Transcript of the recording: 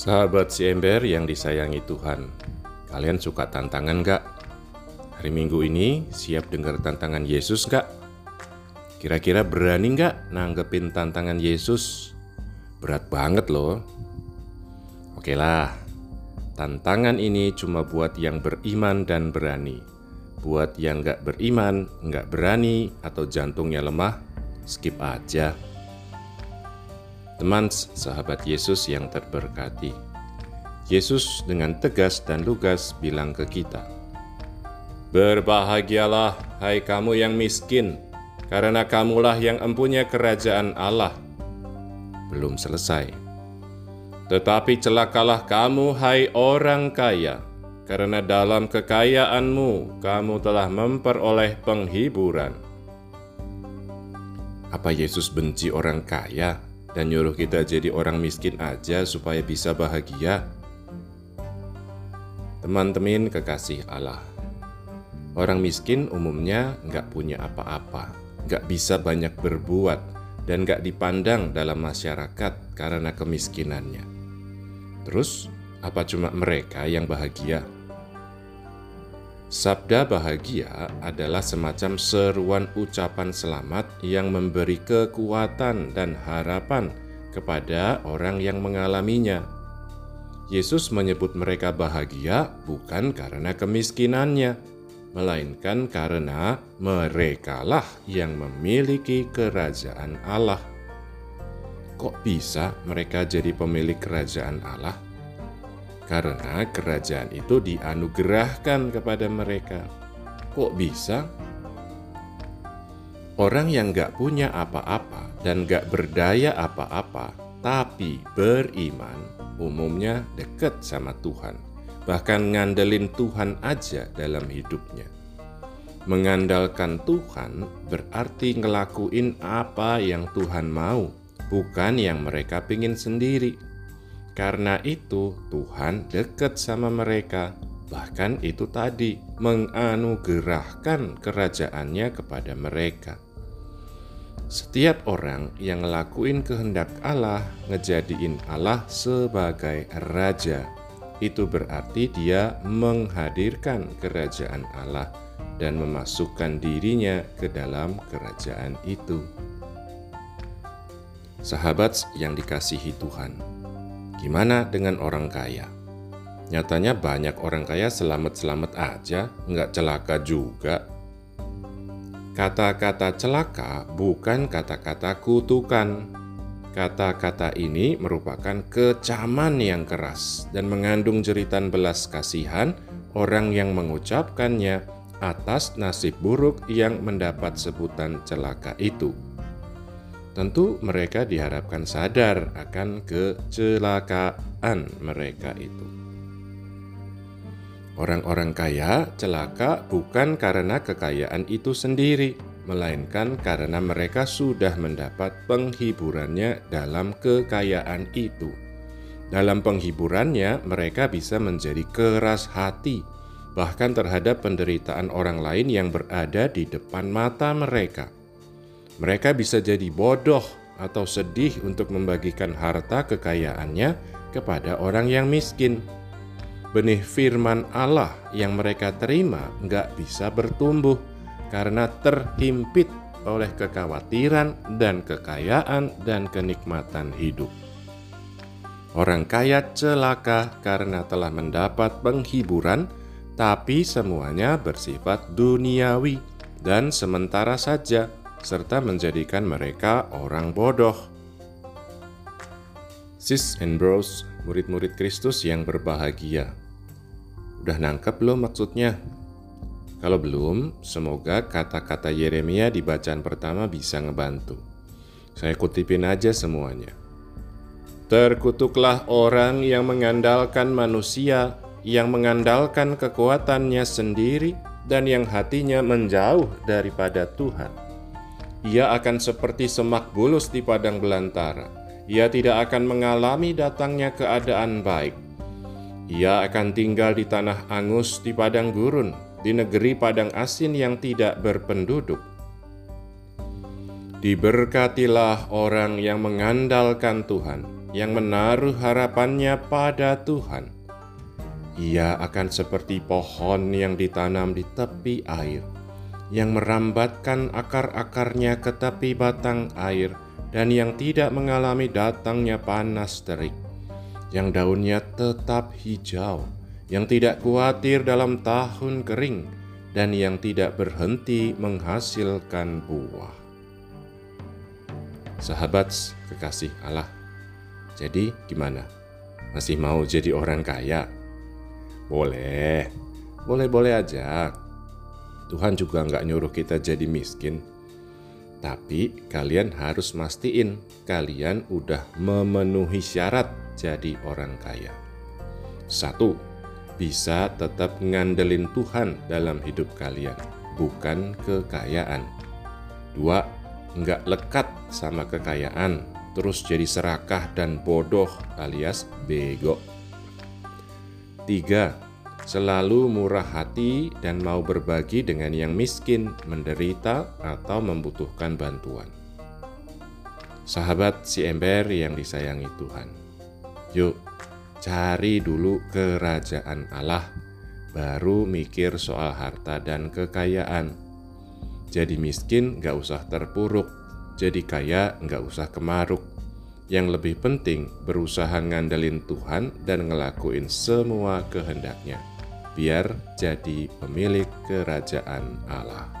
Sahabat si ember yang disayangi Tuhan, kalian suka tantangan gak? Hari Minggu ini siap dengar tantangan Yesus gak? Kira-kira berani gak nanggepin tantangan Yesus? Berat banget loh. Oke lah, tantangan ini cuma buat yang beriman dan berani. Buat yang gak beriman, gak berani, atau jantungnya lemah, skip aja. Teman sahabat Yesus yang terberkati. Yesus dengan tegas dan lugas bilang ke kita, Berbahagialah hai kamu yang miskin, karena kamulah yang empunya kerajaan Allah. Belum selesai. Tetapi celakalah kamu hai orang kaya, karena dalam kekayaanmu kamu telah memperoleh penghiburan. Apa Yesus benci orang kaya? Dan nyuruh kita jadi orang miskin aja supaya bisa bahagia. Teman-teman kekasih Allah, orang miskin umumnya nggak punya apa-apa, nggak bisa banyak berbuat, dan nggak dipandang dalam masyarakat karena kemiskinannya. Terus, apa cuma mereka yang bahagia? Sabda bahagia adalah semacam seruan ucapan selamat yang memberi kekuatan dan harapan kepada orang yang mengalaminya. Yesus menyebut mereka bahagia bukan karena kemiskinannya, melainkan karena merekalah yang memiliki kerajaan Allah. Kok bisa mereka jadi pemilik kerajaan Allah? Karena kerajaan itu dianugerahkan kepada mereka. Kok bisa? Orang yang gak punya apa-apa dan gak berdaya apa-apa, tapi beriman, umumnya dekat sama Tuhan. Bahkan ngandelin Tuhan aja dalam hidupnya. Mengandalkan Tuhan berarti ngelakuin apa yang Tuhan mau, bukan yang mereka pingin sendiri karena itu, Tuhan dekat sama mereka. Bahkan itu tadi menganugerahkan kerajaannya kepada mereka. Setiap orang yang ngelakuin kehendak Allah, ngejadiin Allah sebagai raja, itu berarti dia menghadirkan kerajaan Allah dan memasukkan dirinya ke dalam kerajaan itu. Sahabat yang dikasihi Tuhan, Gimana dengan orang kaya? Nyatanya banyak orang kaya selamat-selamat aja, nggak celaka juga. Kata-kata celaka bukan kata-kata kutukan. Kata-kata ini merupakan kecaman yang keras dan mengandung jeritan belas kasihan orang yang mengucapkannya atas nasib buruk yang mendapat sebutan celaka itu. Tentu mereka diharapkan sadar akan kecelakaan mereka itu. Orang-orang kaya celaka bukan karena kekayaan itu sendiri, melainkan karena mereka sudah mendapat penghiburannya dalam kekayaan itu. Dalam penghiburannya, mereka bisa menjadi keras hati, bahkan terhadap penderitaan orang lain yang berada di depan mata mereka. Mereka bisa jadi bodoh atau sedih untuk membagikan harta kekayaannya kepada orang yang miskin. Benih firman Allah yang mereka terima nggak bisa bertumbuh karena terhimpit oleh kekhawatiran dan kekayaan dan kenikmatan hidup. Orang kaya celaka karena telah mendapat penghiburan, tapi semuanya bersifat duniawi dan sementara saja serta menjadikan mereka orang bodoh. Sis and bros, murid-murid Kristus yang berbahagia. Udah nangkep belum maksudnya? Kalau belum, semoga kata-kata Yeremia di bacaan pertama bisa ngebantu. Saya kutipin aja semuanya. Terkutuklah orang yang mengandalkan manusia, yang mengandalkan kekuatannya sendiri, dan yang hatinya menjauh daripada Tuhan ia akan seperti semak bulus di padang belantara. Ia tidak akan mengalami datangnya keadaan baik. Ia akan tinggal di tanah angus di padang gurun, di negeri padang asin yang tidak berpenduduk. Diberkatilah orang yang mengandalkan Tuhan, yang menaruh harapannya pada Tuhan, ia akan seperti pohon yang ditanam di tepi air, yang merambatkan akar-akarnya ke tepi batang air, dan yang tidak mengalami datangnya panas terik, yang daunnya tetap hijau, yang tidak khawatir dalam tahun kering, dan yang tidak berhenti menghasilkan buah. Sahabat kekasih Allah, jadi gimana? Masih mau jadi orang kaya? Boleh, boleh-boleh aja. Tuhan juga nggak nyuruh kita jadi miskin. Tapi kalian harus mastiin kalian udah memenuhi syarat jadi orang kaya. Satu, bisa tetap ngandelin Tuhan dalam hidup kalian, bukan kekayaan. Dua, nggak lekat sama kekayaan, terus jadi serakah dan bodoh alias bego. 3. Selalu murah hati dan mau berbagi dengan yang miskin, menderita, atau membutuhkan bantuan. Sahabat si ember yang disayangi Tuhan, yuk cari dulu kerajaan Allah, baru mikir soal harta dan kekayaan. Jadi miskin gak usah terpuruk, jadi kaya gak usah kemaruk. Yang lebih penting, berusaha ngandelin Tuhan dan ngelakuin semua kehendaknya, biar jadi pemilik kerajaan Allah.